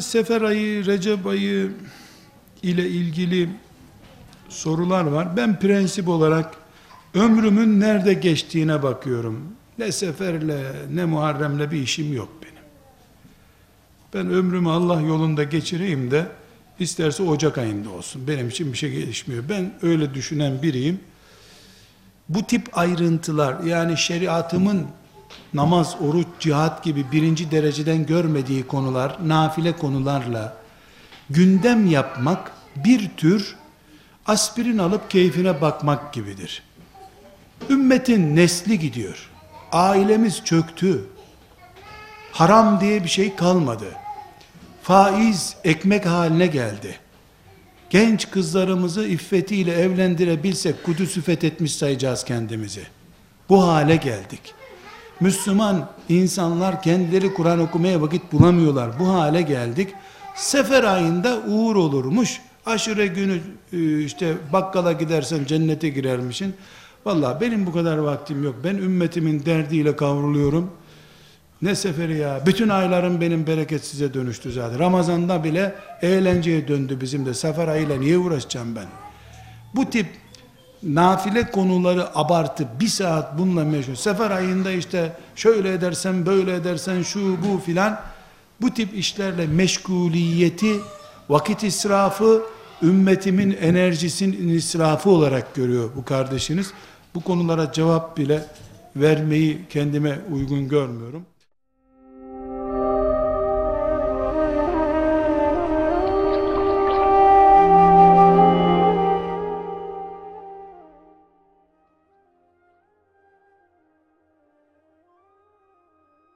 Sefer ayı, Recep ayı ile ilgili sorular var. Ben prensip olarak ömrümün nerede geçtiğine bakıyorum. Ne seferle ne Muharrem'le bir işim yok benim. Ben ömrümü Allah yolunda geçireyim de isterse Ocak ayında olsun. Benim için bir şey gelişmiyor. Ben öyle düşünen biriyim. Bu tip ayrıntılar yani şeriatımın namaz, oruç, cihat gibi birinci dereceden görmediği konular, nafile konularla gündem yapmak bir tür aspirin alıp keyfine bakmak gibidir. Ümmetin nesli gidiyor. Ailemiz çöktü. Haram diye bir şey kalmadı. Faiz ekmek haline geldi. Genç kızlarımızı iffetiyle evlendirebilsek Kudüs'ü fethetmiş sayacağız kendimizi. Bu hale geldik. Müslüman insanlar kendileri Kur'an okumaya vakit bulamıyorlar. Bu hale geldik. Sefer ayında uğur olurmuş. Aşure günü e, işte bakkala gidersen cennete girermişin. Vallahi benim bu kadar vaktim yok. Ben ümmetimin derdiyle kavruluyorum. Ne seferi ya. Bütün aylarım benim bereketsize dönüştü zaten. Ramazan'da bile eğlenceye döndü bizim de. Sefer ayıyla niye uğraşacağım ben? Bu tip nafile konuları abartı bir saat bununla meşgul. Sefer ayında işte şöyle edersen böyle edersen şu bu filan bu tip işlerle meşguliyeti vakit israfı ümmetimin enerjisinin israfı olarak görüyor bu kardeşiniz. Bu konulara cevap bile vermeyi kendime uygun görmüyorum.